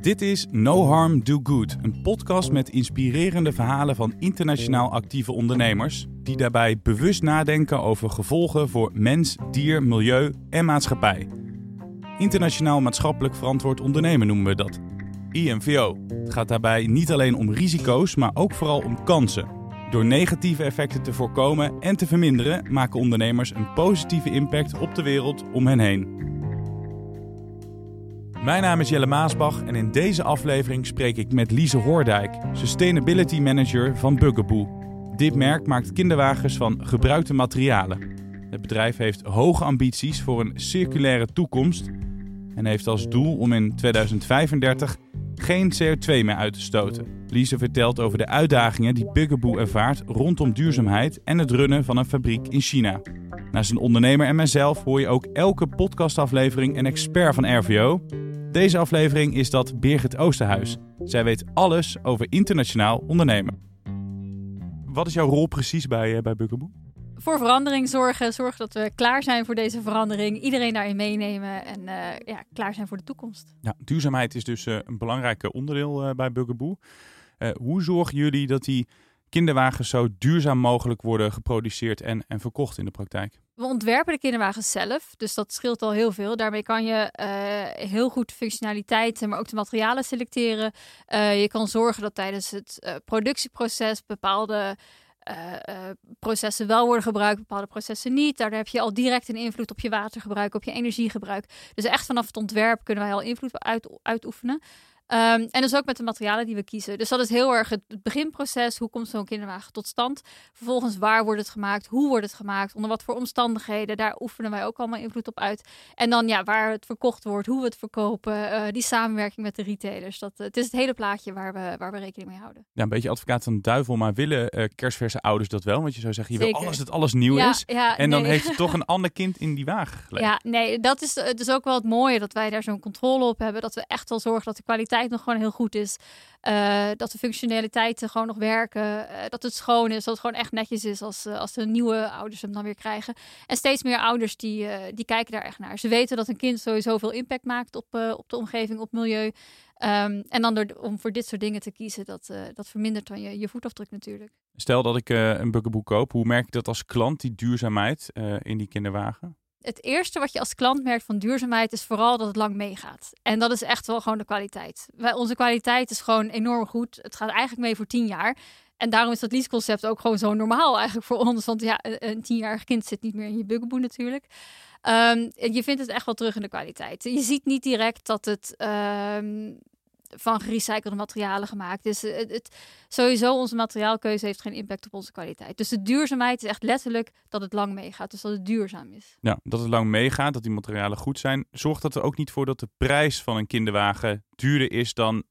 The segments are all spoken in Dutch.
Dit is No Harm Do Good, een podcast met inspirerende verhalen van internationaal actieve ondernemers die daarbij bewust nadenken over gevolgen voor mens, dier, milieu en maatschappij. Internationaal maatschappelijk verantwoord ondernemen noemen we dat. IMVO. Het gaat daarbij niet alleen om risico's, maar ook vooral om kansen. Door negatieve effecten te voorkomen en te verminderen, maken ondernemers een positieve impact op de wereld om hen heen. Mijn naam is Jelle Maasbach en in deze aflevering spreek ik met Lise Hoordijk, Sustainability Manager van Bugaboo. Dit merk maakt kinderwagens van gebruikte materialen. Het bedrijf heeft hoge ambities voor een circulaire toekomst en heeft als doel om in 2035 geen CO2 meer uit te stoten. Lise vertelt over de uitdagingen die Bugaboo ervaart rondom duurzaamheid en het runnen van een fabriek in China. Naast een ondernemer en mijzelf hoor je ook elke podcastaflevering een expert van RVO. Deze aflevering is dat Birgit Oosterhuis. Zij weet alles over internationaal ondernemen. Wat is jouw rol precies bij, uh, bij Bugaboo? Voor verandering zorgen, zorgen dat we klaar zijn voor deze verandering, iedereen daarin meenemen en uh, ja, klaar zijn voor de toekomst. Ja, duurzaamheid is dus uh, een belangrijk onderdeel bij Bugaboo. hoe zorgen jullie dat die kinderwagens zo duurzaam mogelijk worden geproduceerd en, en verkocht in de praktijk? We ontwerpen de kinderwagens zelf, dus dat scheelt al heel veel. Daarmee kan je uh, heel goed functionaliteiten, maar ook de materialen selecteren. Uh, je kan zorgen dat tijdens het uh, productieproces bepaalde processen wel worden gebruikt, bepaalde processen niet. Daardoor heb je al direct een invloed op je watergebruik, op je energiegebruik. Dus echt vanaf het ontwerp kunnen wij al invloed uit, uitoefenen. Um, en dus ook met de materialen die we kiezen. Dus dat is heel erg het beginproces. Hoe komt zo'n kinderwagen tot stand? Vervolgens, waar wordt het gemaakt? Hoe wordt het gemaakt? Onder wat voor omstandigheden? Daar oefenen wij ook allemaal invloed op uit. En dan, ja, waar het verkocht wordt, hoe we het verkopen, uh, die samenwerking met de retailers. Dat, uh, het is het hele plaatje waar we, waar we rekening mee houden. Ja, een beetje advocaat van de duivel, maar willen uh, kerstverse ouders dat wel? Want je zou zeggen, je Zeker. wil alles dat alles nieuw ja, is. Ja, en dan nee. heeft het toch een ander kind in die wagen gelegd. Ja, nee, dat is dus ook wel het mooie dat wij daar zo'n controle op hebben. Dat we echt wel zorgen dat de kwaliteit nog gewoon heel goed is. Uh, dat de functionaliteiten gewoon nog werken. Uh, dat het schoon is. Dat het gewoon echt netjes is als, uh, als de nieuwe ouders hem dan weer krijgen. En steeds meer ouders die, die kijken daar echt naar. Ze weten dat een kind sowieso veel impact maakt op, op de omgeving, op milieu. Um, en dan door, om voor dit soort dingen te kiezen, dat, dat vermindert dan je, je voetafdruk natuurlijk. Stel dat ik een bugaboo koop, hoe merk ik dat als klant, die duurzaamheid in die kinderwagen? Het eerste wat je als klant merkt van duurzaamheid is vooral dat het lang meegaat. En dat is echt wel gewoon de kwaliteit. Wij, onze kwaliteit is gewoon enorm goed. Het gaat eigenlijk mee voor tien jaar. En daarom is dat leaseconcept ook gewoon zo normaal eigenlijk voor ons. Want ja, een tienjarig kind zit niet meer in je bugaboo natuurlijk. Um, je vindt het echt wel terug in de kwaliteit. Je ziet niet direct dat het um, van gerecyclede materialen gemaakt. Dus het, het, sowieso onze materiaalkeuze heeft geen impact op onze kwaliteit. Dus de duurzaamheid is echt letterlijk dat het lang meegaat. Dus dat het duurzaam is. Ja, dat het lang meegaat, dat die materialen goed zijn. Zorgt dat er ook niet voor dat de prijs van een kinderwagen duurder is dan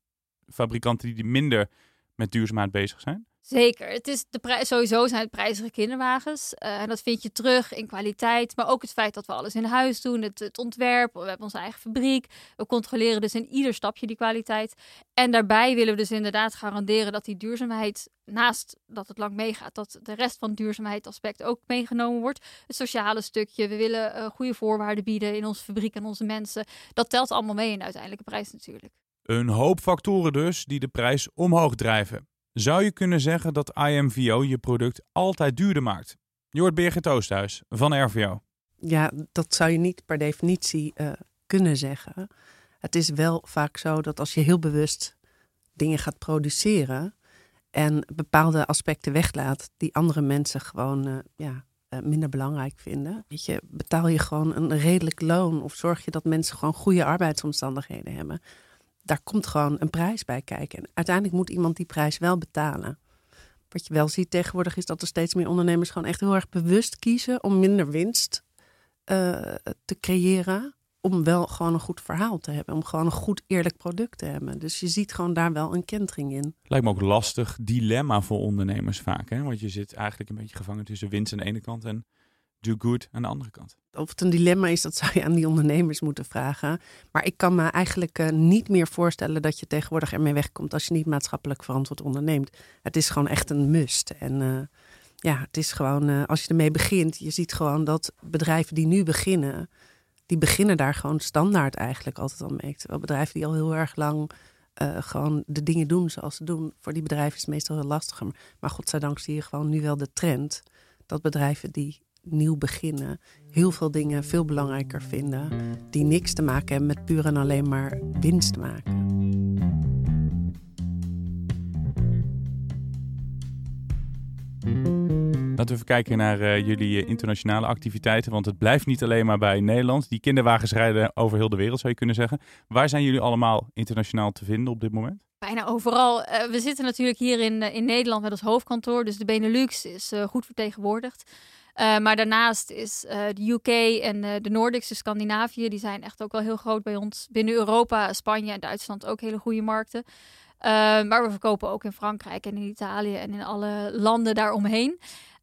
fabrikanten die minder met duurzaamheid bezig zijn? Zeker. Het is de prijs, sowieso zijn het prijzige kinderwagens. Uh, en dat vind je terug in kwaliteit. Maar ook het feit dat we alles in huis doen. Het, het, ontwerp. We hebben onze eigen fabriek. We controleren dus in ieder stapje die kwaliteit. En daarbij willen we dus inderdaad garanderen dat die duurzaamheid, naast dat het lang meegaat, dat de rest van het duurzaamheidsaspect ook meegenomen wordt. Het sociale stukje. We willen uh, goede voorwaarden bieden in onze fabriek en onze mensen. Dat telt allemaal mee in de uiteindelijke prijs natuurlijk. Een hoop factoren dus die de prijs omhoog drijven zou je kunnen zeggen dat IMVO je product altijd duurder maakt. Je hoort Birgit Oosthuis van RVO. Ja, dat zou je niet per definitie uh, kunnen zeggen. Het is wel vaak zo dat als je heel bewust dingen gaat produceren en bepaalde aspecten weglaat die andere mensen gewoon uh, ja, uh, minder belangrijk vinden. Weet je, betaal je gewoon een redelijk loon of zorg je dat mensen gewoon goede arbeidsomstandigheden hebben daar komt gewoon een prijs bij kijken. En uiteindelijk moet iemand die prijs wel betalen. Wat je wel ziet tegenwoordig is dat er steeds meer ondernemers gewoon echt heel erg bewust kiezen om minder winst uh, te creëren. Om wel gewoon een goed verhaal te hebben. Om gewoon een goed eerlijk product te hebben. Dus je ziet gewoon daar wel een kentering in. Lijkt me ook lastig dilemma voor ondernemers vaak. Hè? Want je zit eigenlijk een beetje gevangen tussen winst aan de ene kant en do good aan de andere kant. Of het een dilemma is, dat zou je aan die ondernemers moeten vragen. Maar ik kan me eigenlijk uh, niet meer voorstellen dat je tegenwoordig ermee wegkomt als je niet maatschappelijk verantwoord onderneemt. Het is gewoon echt een must. En uh, ja, het is gewoon, uh, als je ermee begint, je ziet gewoon dat bedrijven die nu beginnen, die beginnen daar gewoon standaard eigenlijk altijd al mee. Terwijl bedrijven die al heel erg lang eh, gewoon de dingen doen zoals ze doen. Voor die bedrijven is het meestal heel lastiger. Maar godzijdank zie je gewoon nu wel de trend dat bedrijven die nieuw beginnen, heel veel dingen veel belangrijker vinden. Die niks te maken hebben met puur en alleen maar winst maken. Laten we even kijken naar uh, jullie eh, internationale activiteiten. Want het blijft niet alleen maar bij Nederland. Die kinderwagens rijden over heel de wereld, zou je kunnen zeggen. Waar zijn jullie allemaal internationaal te vinden op dit moment? Bijna overal. Uh, we zitten natuurlijk hier in, in Nederland met ons hoofdkantoor. Dus de Benelux is goed vertegenwoordigd. Maar daarnaast is de UK en de Nordics, dus Scandinavië, die zijn echt ook wel heel groot bij ons. Binnen Europa, Spanje en Duitsland ook hele goede markten. maar we verkopen ook in Frankrijk en in Italië en in alle landen daaromheen.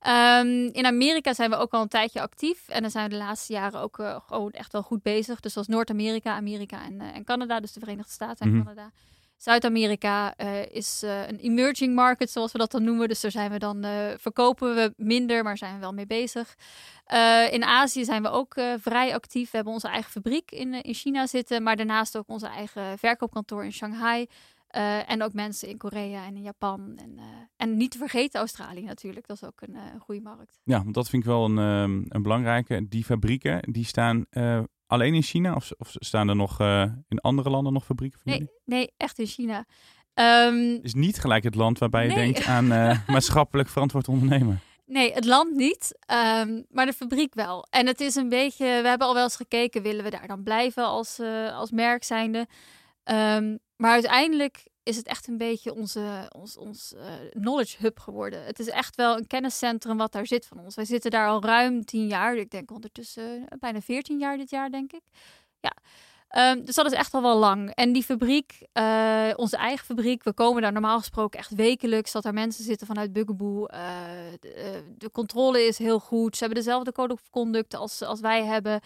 Um, in Amerika zijn we ook al een tijdje actief. En dan zijn we de laatste jaren ook gewoon echt wel goed bezig. Dus zoals Noord-Amerika, Amerika en, en Canada, dus de Verenigde Staten en mm -hmm. Canada. Zuid-Amerika uh, is een emerging market, zoals we dat dan noemen. Dus daar zijn we dan, verkopen we minder, maar zijn we wel mee bezig. in Azië zijn we ook vrij actief. We hebben onze eigen fabriek in, in China zitten, maar daarnaast ook onze eigen verkoopkantoor in Shanghai. Uh, en ook mensen in Korea en in Japan. En, uh, en niet te vergeten Australië natuurlijk. Dat is ook een uh, goede markt. Ja, want dat vind ik wel een, um, een belangrijke. Die fabrieken, die staan alleen in China? Of, of staan er nog in andere landen nog fabrieken nee, Nee, echt in China. Um, is niet gelijk het land waarbij je denkt aan maatschappelijk verantwoord ondernemen. Nee, het land niet, um, maar de fabriek wel. En het is een beetje, we hebben al wel eens gekeken, willen we daar dan blijven als, als merk zijnde? Um, maar uiteindelijk is het echt een beetje onze, ons, ons uh, knowledge hub geworden. Het is echt wel een kenniscentrum wat daar zit van ons. Wij zitten daar al ruim tien jaar. Ik denk ondertussen uh, bijna veertien jaar dit jaar, denk ik. Ja. Um, dus dat is echt al wel lang. En die fabriek, uh, onze eigen fabriek, we komen daar normaal gesproken echt wekelijks. Dat er mensen zitten vanuit Bugaboo. De, de, controle is heel goed. Ze hebben dezelfde code of conduct als, als wij hebben.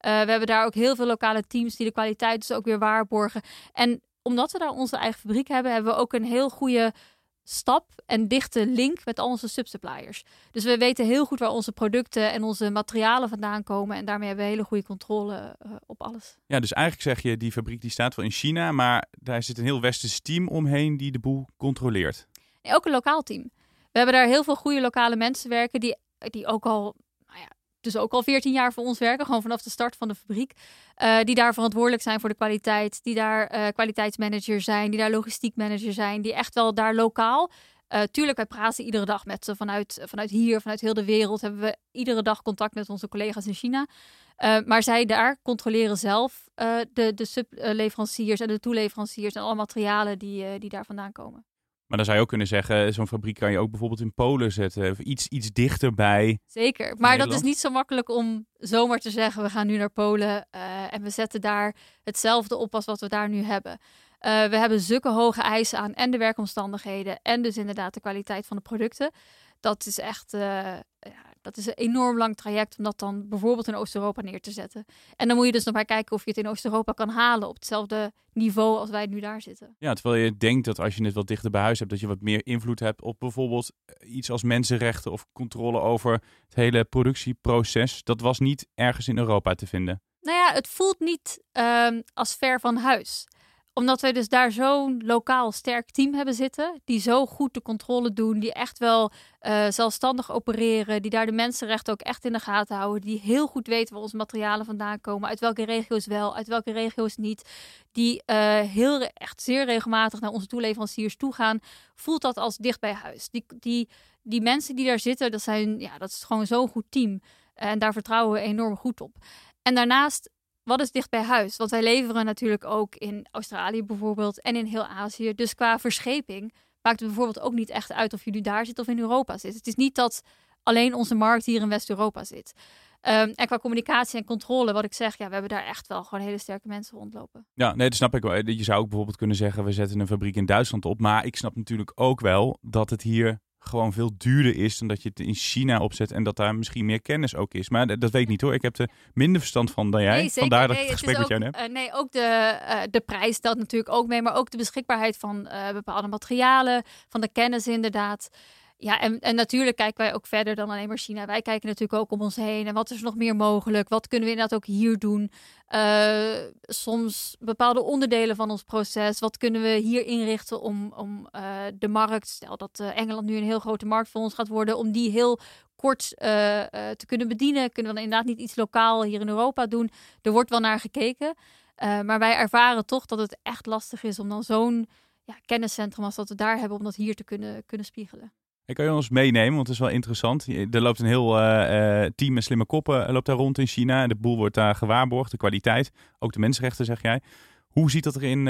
we hebben daar ook heel veel lokale teams die de kwaliteit dus ook weer waarborgen. En omdat we daar onze eigen fabriek hebben, hebben we ook een heel goede stap en dichte link met al onze subsuppliers. Dus we weten heel goed waar onze producten en onze materialen vandaan komen. En daarmee hebben we hele goede controle uh, op alles. Ja, dus eigenlijk zeg je, die fabriek die staat wel in China, maar daar zit een heel westers team omheen die de boel controleert. Nee, ook een lokaal team. We hebben daar heel veel goede lokale mensen werken die, die ook al dus ook al 14 jaar voor ons werken, gewoon vanaf de start van de fabriek. Uh, die daar verantwoordelijk zijn voor de kwaliteit, die daar uh, kwaliteitsmanager zijn, die daar logistiek manager zijn, die echt wel daar lokaal. Uh, tuurlijk, wij praten iedere dag met ze vanuit, vanuit hier, vanuit heel de wereld. Hebben we iedere dag contact met onze collega's in China. maar zij daar controleren zelf de, de subleveranciers en de toeleveranciers en alle materialen die, die daar vandaan komen. Maar dan zou je ook kunnen zeggen, zo'n fabriek kan je ook bijvoorbeeld in Polen zetten. Of iets, iets dichterbij. Zeker, maar dat is niet zo makkelijk om zomaar te zeggen, we gaan nu naar Polen uh, en we zetten daar hetzelfde op als wat we daar nu hebben. Uh, we hebben zulke hoge eisen aan en de werkomstandigheden en dus inderdaad de kwaliteit van de producten. Dat is echt, uh, dat is een enorm lang traject om dat dan bijvoorbeeld in Oost-Europa neer te zetten. En dan moet je dus nog maar kijken of je het in Oost-Europa kan halen op hetzelfde niveau als wij nu daar zitten. Ja, terwijl je denkt dat als je het wat dichter bij huis hebt, dat je wat meer invloed hebt op bijvoorbeeld eh, iets als mensenrechten of controle over het hele productieproces. Dat was niet ergens in Europa te vinden. Nou ja, het voelt niet um, als ver van huis omdat wij dus daar zo'n lokaal sterk team hebben zitten, die zo goed de controle doen, die echt wel uh, zelfstandig opereren, die daar de mensenrechten ook echt in de gaten houden, die heel goed weten waar onze materialen vandaan komen, uit welke regio's wel, uit welke regio's niet, die uh, heel echt zeer regelmatig naar onze toeleveranciers toe gaan, voelt dat als dicht bij huis. Die, die, die mensen die daar zitten, dat, zijn, ja, dat is gewoon zo'n goed team. En daar vertrouwen we enorm goed op. En daarnaast wat is dicht bij huis? Want wij leveren natuurlijk ook in Australië bijvoorbeeld en in heel Azië. Dus qua verscheping maakt het bijvoorbeeld ook niet echt uit of nu daar zit of in Europa zit. Het is niet dat alleen onze markt hier in West-Europa zit. Um, en qua communicatie en controle, wat ik zeg, ja, we hebben daar echt wel gewoon hele sterke mensen rondlopen. Ja, nee, dat snap ik wel. Je zou ook bijvoorbeeld kunnen zeggen, we zetten een fabriek in Duitsland op. Maar ik snap natuurlijk ook wel dat het hier gewoon veel duurder is dan dat je het in China opzet en dat daar misschien meer kennis ook is. Maar dat, weet ik niet hoor. Ik heb er minder verstand van dan jij. Nee, Vandaar dat ik het gesprek met jou heb. Uh, nee, ook de, uh, de prijs stelt natuurlijk ook mee, maar ook de beschikbaarheid van uh, bepaalde materialen, van de kennis inderdaad. Ja, en, en natuurlijk kijken wij ook verder dan alleen maar China. Wij kijken natuurlijk ook om ons heen. En wat is nog meer mogelijk? Wat kunnen we inderdaad ook hier doen? Uh, soms bepaalde onderdelen van ons proces. Wat kunnen we hier inrichten om, om uh, de markt, stel dat uh, Engeland nu een heel grote markt voor ons gaat worden, om die heel kort te kunnen bedienen? Kunnen we dan inderdaad niet iets lokaal hier in Europa doen? Er wordt wel naar gekeken. maar wij ervaren toch dat het echt lastig is om dan zo'n ja, kenniscentrum als dat we daar hebben, om dat hier te kunnen, kunnen spiegelen. Ik kan je ons meenemen, want het is wel interessant. Er loopt een heel uh, team met slimme koppen loopt daar rond in China. De boel wordt daar gewaarborgd, de kwaliteit, ook de mensenrechten, zeg jij. Hoe ziet dat er in, uh,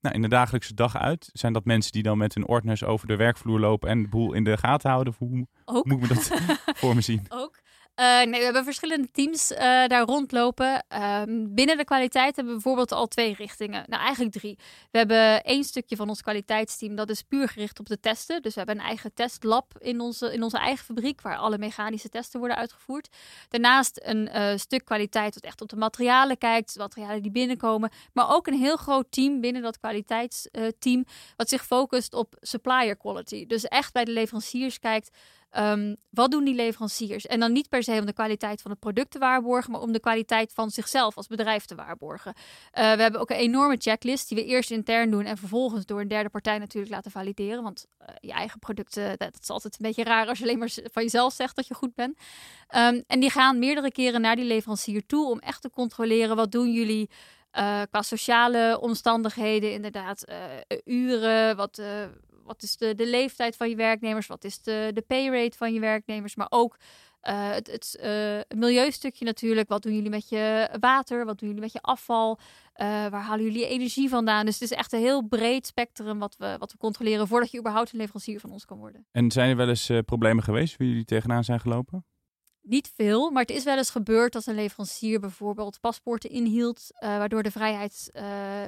nou, in de dagelijkse dag uit? Zijn dat mensen die dan met hun ordners over de werkvloer lopen en de boel in de gaten houden? Hoe, hoe moet ik me dat voor me zien? Ook. Uh, nee, we hebben verschillende teams uh, daar rondlopen. Uh, binnen de kwaliteit hebben we bijvoorbeeld al twee richtingen. Nou, eigenlijk drie. We hebben één stukje van ons kwaliteitsteam dat is puur gericht op de testen. Dus we hebben een eigen testlab in onze, in onze eigen fabriek waar alle mechanische testen worden uitgevoerd. Daarnaast een uh, stuk kwaliteit dat echt op de materialen kijkt, materialen die binnenkomen. Maar ook een heel groot team binnen dat kwaliteitsteam wat zich focust op supplier quality. Dus echt bij de leveranciers kijkt Um, wat doen die leveranciers? En dan niet per se om de kwaliteit van het product te waarborgen, maar om de kwaliteit van zichzelf als bedrijf te waarborgen. Uh, we hebben ook een enorme checklist die we eerst intern doen en vervolgens door een derde partij natuurlijk laten valideren. Want uh, je eigen producten, dat, dat, is altijd een beetje raar als je alleen maar van jezelf zegt dat je goed bent. Um, en die gaan meerdere keren naar die leverancier toe om echt te controleren wat doen jullie. Qua sociale omstandigheden, inderdaad, uren, wat, wat is de, leeftijd van je werknemers? Wat is de, de pay rate van je werknemers? Maar ook uh, het, het uh, milieustukje natuurlijk. Wat doen jullie met je water? Wat doen jullie met je afval? Uh, waar halen jullie energie vandaan? Dus het is echt een heel breed spectrum wat we, wat we controleren voordat je überhaupt een leverancier van ons kan worden. En zijn er wel eens problemen geweest waar jullie tegenaan zijn gelopen? Niet veel, maar het is wel eens gebeurd dat een leverancier bijvoorbeeld paspoorten inhield, uh, waardoor de vrijheid, uh,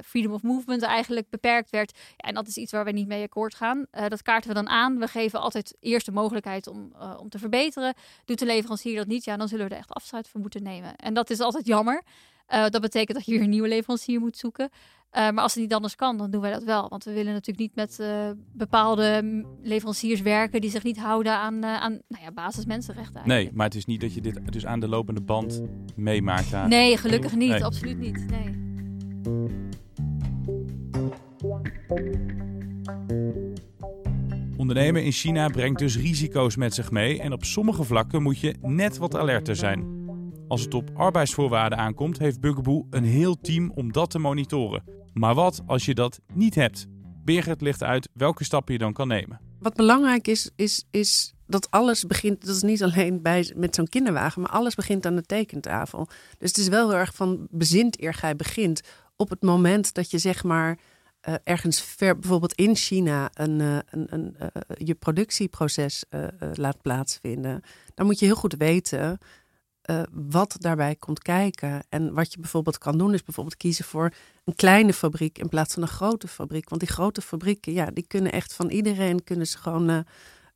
freedom of movement eigenlijk beperkt werd. En dat is iets waar we niet mee akkoord gaan. Uh, dat kaarten we dan aan. We geven altijd eerst de mogelijkheid om, om te verbeteren. Doet de leverancier dat niet, ja, dan zullen we er echt afscheid van moeten nemen. En dat is altijd jammer. Dat betekent dat je weer een nieuwe leverancier moet zoeken. Uh, maar als het niet anders kan, dan doen wij dat wel. Want we willen natuurlijk niet met uh, bepaalde leveranciers werken die zich niet houden aan, uh, aan nou ja, basismensenrechten. Nee, maar het is niet dat je dit dus aan de lopende band meemaakt. Aan... Nee, gelukkig niet. Nee. Absoluut niet. Nee. Ondernemen in China brengt dus risico's met zich mee en op sommige vlakken moet je net wat alerter zijn. Als het op arbeidsvoorwaarden aankomt, heeft Bugaboo een heel team om dat te monitoren. Maar wat als je dat niet hebt? Birgit ligt uit welke stappen je dan kan nemen. Wat belangrijk is, is, is dat alles begint. Dat is niet alleen bij, met zo'n kinderwagen, maar alles begint aan de tekentafel. Dus het is wel heel erg van bezint eer gij begint. Op het moment dat je zeg maar uh, ergens ver, bijvoorbeeld in China, een, uh, een, een uh, je productieproces laat plaatsvinden, dan moet je heel goed weten uh, wat daarbij komt kijken. En wat je bijvoorbeeld kan doen, is bijvoorbeeld kiezen voor een kleine fabriek in plaats van een grote fabriek. Want die grote fabrieken, ja, die kunnen echt van iedereen kunnen ze gewoon uh,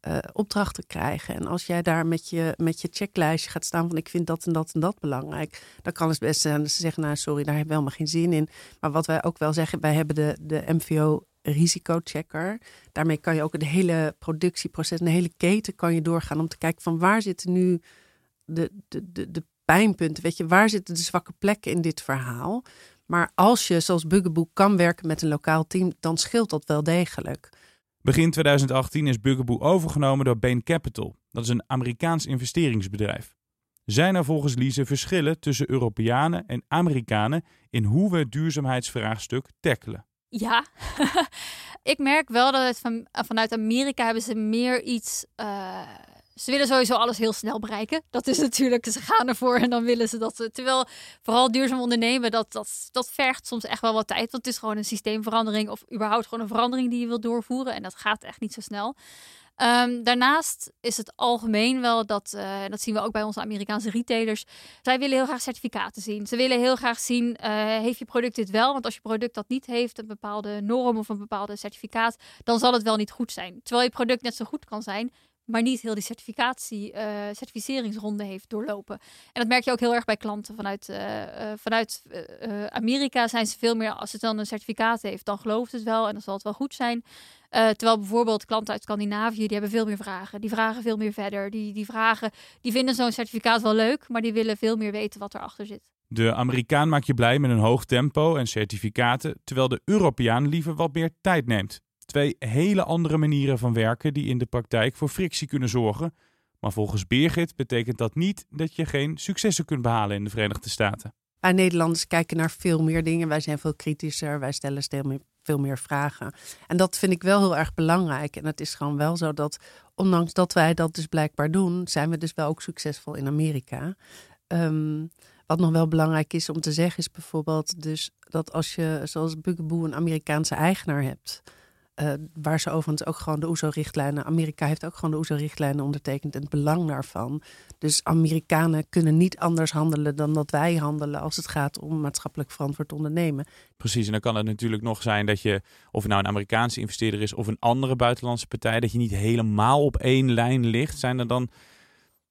uh, opdrachten krijgen. En als jij daar met je, met je checklijstje gaat staan van ik vind dat en dat en dat belangrijk, dan kan het best zijn dat ze zeggen, nou sorry, daar heb ik helemaal geen zin in. Maar wat wij ook wel zeggen, wij hebben de, de MVO risicochecker. Daarmee kan je ook het hele productieproces, een hele keten kan je doorgaan om te kijken van waar zitten nu de, de, de, de pijnpunten. Weet je, waar zitten de zwakke plekken in dit verhaal? Maar als je, zoals Bugaboo, kan werken met een lokaal team, dan scheelt dat wel degelijk. Begin 2018 is Bugaboo overgenomen door Bain Capital. Dat is een Amerikaans investeringsbedrijf. Zijn er volgens Lise verschillen tussen Europeanen en Amerikanen in hoe we het duurzaamheidsvraagstuk tackelen? Ja, ik merk wel dat het van, vanuit Amerika hebben ze meer iets. Uh ze willen sowieso alles heel snel bereiken. Dat is natuurlijk, ze gaan ervoor en dan willen ze dat. Terwijl vooral duurzaam ondernemen, dat, dat, dat vergt soms echt wel wat tijd. Want het is gewoon een systeemverandering of überhaupt gewoon een verandering die je wilt doorvoeren. En dat gaat echt niet zo snel. Um, daarnaast is het algemeen wel dat, uh, dat zien we ook bij onze Amerikaanse retailers. Zij willen heel graag certificaten zien. Ze willen heel graag zien, uh, heeft je product dit wel? Want als je product dat niet heeft, een bepaalde norm of een bepaalde certificaat, dan zal het wel niet goed zijn. Terwijl je product net zo goed kan zijn, maar niet heel die certificatie, uh, certificeringsronde heeft doorlopen. En dat merk je ook heel erg bij klanten vanuit, uh, vanuit Amerika. Zijn ze veel meer, als het dan een certificaat heeft, dan gelooft het wel en dan zal het wel goed zijn. terwijl bijvoorbeeld klanten uit Scandinavië, die hebben veel meer vragen. Die vragen veel meer verder. Die, die vragen, die vinden zo'n certificaat wel leuk, maar die willen veel meer weten wat erachter zit. De Amerikaan maakt je blij met een hoog tempo en certificaten, terwijl de Europeaan liever wat meer tijd neemt. Twee hele andere manieren van werken die in de praktijk voor frictie kunnen zorgen. Maar volgens Birgit betekent dat niet dat je geen successen kunt behalen in de Verenigde Staten. Wij Nederlanders kijken naar veel meer dingen. Wij zijn veel kritischer. Wij stellen veel meer vragen. En dat vind ik wel heel erg belangrijk. En het is gewoon wel zo dat, ondanks dat wij dat dus blijkbaar doen, zijn we dus wel ook succesvol in Amerika. Um, wat nog wel belangrijk is om te zeggen, is bijvoorbeeld dus dat als je, zoals Bugaboo, een Amerikaanse eigenaar hebt. Uh, waar ze overigens ook gewoon de OESO-richtlijnen. Amerika heeft ook gewoon de OESO-richtlijnen ondertekend en het belang daarvan. Dus Amerikanen kunnen niet anders handelen dan dat wij handelen als het gaat om maatschappelijk verantwoord ondernemen. Precies, en dan kan het natuurlijk nog zijn dat je, of het nou een Amerikaanse investeerder is of een andere buitenlandse partij, dat je niet helemaal op één lijn ligt. Zijn er dan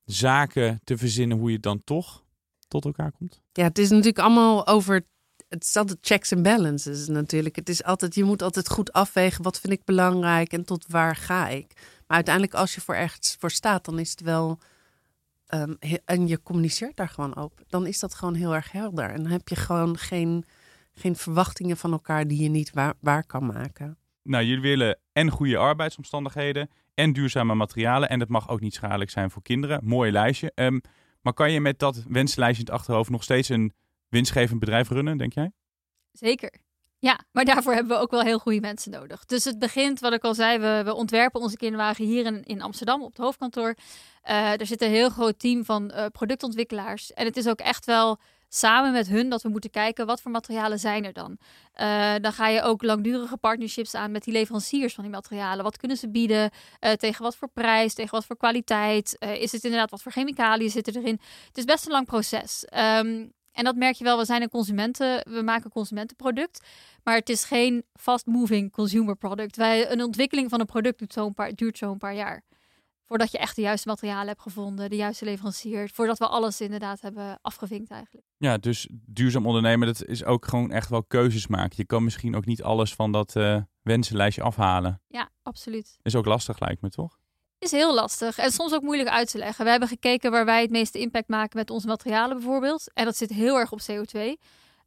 zaken te verzinnen hoe je dan toch tot elkaar komt? Ja, het is natuurlijk allemaal over. Het is altijd checks en balances natuurlijk. Het is altijd, je moet altijd goed afwegen wat vind ik belangrijk en tot waar ga ik. Maar uiteindelijk, als je voor ergens voor staat, dan is het wel. Um, en je communiceert daar gewoon op. Dan is dat gewoon heel erg helder. En dan heb je gewoon geen, geen verwachtingen van elkaar die je niet waar, waar kan maken. Nou, jullie willen en goede arbeidsomstandigheden en duurzame materialen. En het mag ook niet schadelijk zijn voor kinderen. Mooi lijstje. Um, maar kan je met dat wenslijstje in het achterhoofd nog steeds een winstgevend bedrijf runnen, denk jij? Zeker. Ja, maar daarvoor hebben we ook wel heel goede mensen nodig. Dus het begint, wat ik al zei, we, we ontwerpen onze kinderwagen hier in, in Amsterdam op het hoofdkantoor. Uh, er zit een heel groot team van uh, productontwikkelaars. En het is ook echt wel samen met hun dat we moeten kijken wat voor materialen zijn er dan. Uh, dan ga je ook langdurige partnerships aan met die leveranciers van die materialen. Wat kunnen ze bieden? Tegen wat voor prijs? Tegen wat voor kwaliteit? Is het inderdaad wat voor chemicaliën zitten erin? Het is best een lang proces. Um, en dat merk je wel. We zijn een consumenten, we maken een consumentenproduct, maar het is geen fast-moving consumer product. Wij, een ontwikkeling van een product duurt zo'n paar, duurt zo'n paar jaar. Voordat je echt de juiste materialen hebt gevonden, de juiste leverancier. Voordat we alles inderdaad hebben afgevinkt eigenlijk. Ja, dus duurzaam ondernemen, dat is ook gewoon echt wel keuzes maken. Je kan misschien ook niet alles van dat uh, wensenlijstje afhalen. Ja, absoluut. Is ook lastig lijkt me, toch? Is heel lastig en soms ook moeilijk uit te leggen. We hebben gekeken waar wij het meeste impact maken met onze materialen bijvoorbeeld. En dat zit heel erg op CO2. Um,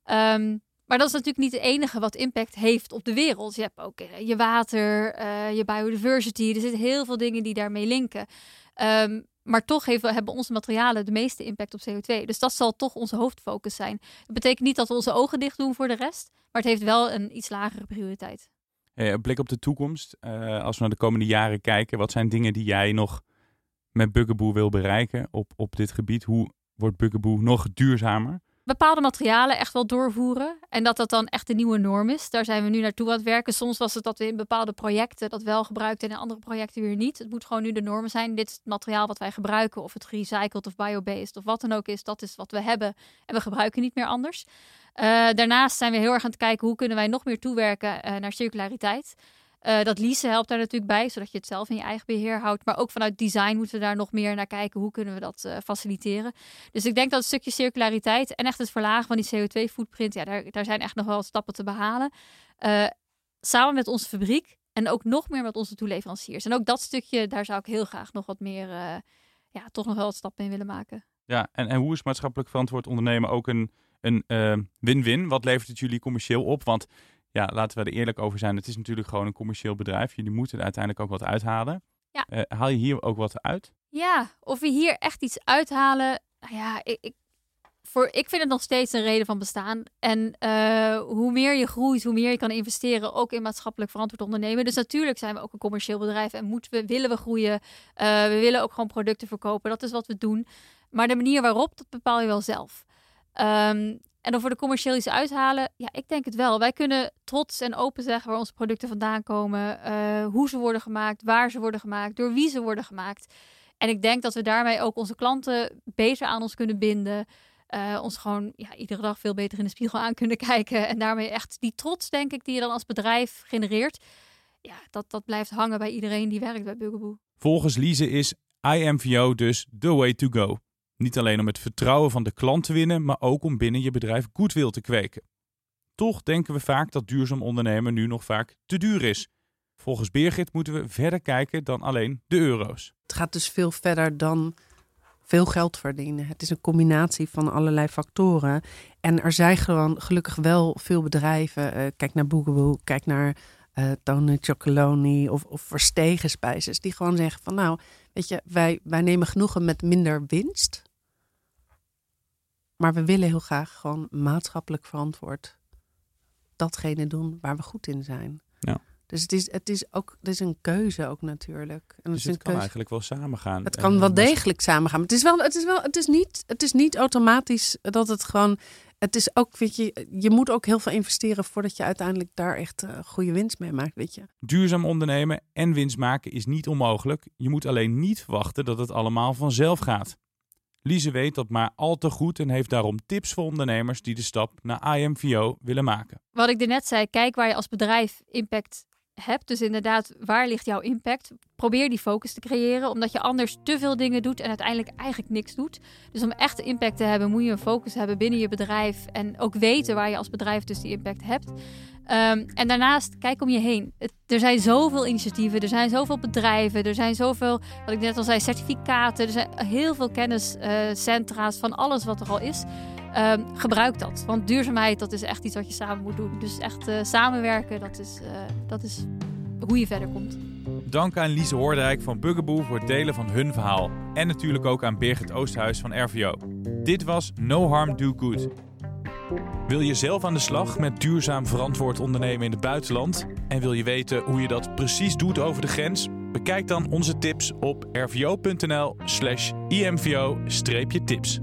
ehm, maar dat is natuurlijk niet het enige wat impact heeft op de wereld. Je hebt ook eh, je water, uh, je biodiversity. Er zitten heel veel dingen die daarmee linken. Um, maar toch hebben onze materialen de meeste impact op CO2. Dus dat zal toch onze hoofdfocus zijn. Dat betekent niet dat we onze ogen dicht doen voor de rest. Maar het heeft wel een iets lagere prioriteit. Hey, blik op de toekomst. Uh, als we naar de komende jaren kijken. Wat zijn dingen die jij nog met Bugaboo wil bereiken op, op dit gebied? Hoe wordt Bugaboo nog duurzamer? Bepaalde materialen echt wel doorvoeren. En dat dat dan echt de nieuwe norm is. Daar zijn we nu naartoe aan het werken. Soms was het dat we in bepaalde projecten dat wel gebruikten en in andere projecten weer niet. Het moet gewoon nu de norm zijn. Dit is het materiaal wat wij gebruiken. Of het gerecycled of biobased of wat dan ook is. Dat is wat we hebben. En we gebruiken niet meer anders. Uh, daarnaast zijn we heel erg aan het kijken hoe kunnen wij nog meer toewerken uh, naar circulariteit. Uh, dat leasen helpt daar natuurlijk bij, zodat je het zelf in je eigen beheer houdt. Maar ook vanuit design moeten we daar nog meer naar kijken. Hoe kunnen we dat uh, faciliteren? Dus ik denk dat het stukje circulariteit en echt het verlagen van die CO2-footprint, ja, daar, daar zijn echt nog wel stappen te behalen. Uh, samen met onze fabriek en ook nog meer met onze toeleveranciers. En ook dat stukje, daar zou ik heel graag nog wat meer, ja, toch nog wel wat stappen in willen maken. Ja, en, en hoe is maatschappelijk verantwoord ondernemen ook een een win-win? Wat levert het jullie commercieel op? Want ja, laten we er eerlijk over zijn. Het is natuurlijk gewoon een commercieel bedrijf. Jullie moeten er uiteindelijk ook wat uithalen. Ja. Uh, haal je hier ook wat uit? Ja, of we hier echt iets uithalen. Nou ja, ik, ik, voor, ik vind het nog steeds een reden van bestaan. En uh, hoe meer je groeit, hoe meer je kan investeren, ook in maatschappelijk verantwoord ondernemen. Dus natuurlijk zijn we ook een commercieel bedrijf en moeten we, willen we groeien. Uh, we willen ook gewoon producten verkopen. Dat is wat we doen. Maar de manier waarop, dat bepaal je wel zelf. Um, en dan voor de commercieel iets uithalen, ja, ik denk het wel. Wij kunnen trots en open zeggen waar onze producten vandaan komen, uh, hoe ze worden gemaakt, waar ze worden gemaakt, door wie ze worden gemaakt. En ik denk dat we daarmee ook onze klanten beter aan ons kunnen binden. Uh, ons gewoon ja, iedere dag veel beter in de spiegel aan kunnen kijken. En daarmee echt die trots, denk ik, die je dan als bedrijf genereert. ja, dat, dat blijft hangen bij iedereen die werkt bij Bugaboo. Volgens Lise is IMVO dus the way to go. Niet alleen om het vertrouwen van de klant te winnen, maar ook om binnen je bedrijf goodwill te kweken. Toch denken we vaak dat duurzaam ondernemen nu nog vaak te duur is. Volgens Birgit moeten we verder kijken dan alleen de euro's. Het gaat dus veel verder dan veel geld verdienen. Het is een combinatie van allerlei factoren. En er zijn gewoon gelukkig wel veel bedrijven. Uh, kijk naar Boogaloo, kijk naar uh, Tony Chocoloni of, of Verstegen Spijzes. Die gewoon zeggen van nou, weet je, wij, wij nemen genoegen met minder winst. Maar we willen heel graag gewoon maatschappelijk verantwoord datgene doen waar we goed in zijn. Ja. Dus het is, het is ook het is een keuze ook natuurlijk. En dus het, kan eigenlijk wel samengaan. Het kan wel degelijk samengaan. Maar het is wel, het is wel, het is niet, het is niet automatisch dat het gewoon. Het is ook, weet je, je moet ook heel veel investeren voordat je uiteindelijk daar echt uh, goede winst mee maakt, weet je. Duurzaam ondernemen en winst maken is niet onmogelijk. Je moet alleen niet wachten dat het allemaal vanzelf gaat. Lise weet dat maar al te goed en heeft daarom tips voor ondernemers die de stap naar IMVO willen maken. Wat ik net zei, kijk waar je als bedrijf impact hebt. Dus inderdaad, waar ligt jouw impact? Probeer die focus te creëren, omdat je anders te veel dingen doet en uiteindelijk eigenlijk niks doet. Dus om echt impact te hebben, moet je een focus hebben binnen je bedrijf en ook weten waar je als bedrijf dus die impact hebt. Um, en daarnaast, kijk om je heen. er zijn zoveel initiatieven, er zijn zoveel bedrijven, er zijn zoveel, wat ik net al zei, certificaten. Er zijn heel veel kenniscentra's van alles wat er al is. Um, gebruik dat. Want duurzaamheid, dat is echt iets wat je samen moet doen. Dus echt uh, samenwerken, dat is, uh, dat is hoe je verder komt. Dank aan Lise Hoordijk van Bugaboo voor het delen van hun verhaal. En natuurlijk ook aan Birgit Oosthuis van RVO. Dit was No Harm Do Good. Wil je zelf aan de slag met duurzaam verantwoord ondernemen in het buitenland? En wil je weten hoe je dat precies doet over de grens? Bekijk dan onze tips op rvo.nl/imvo-tips.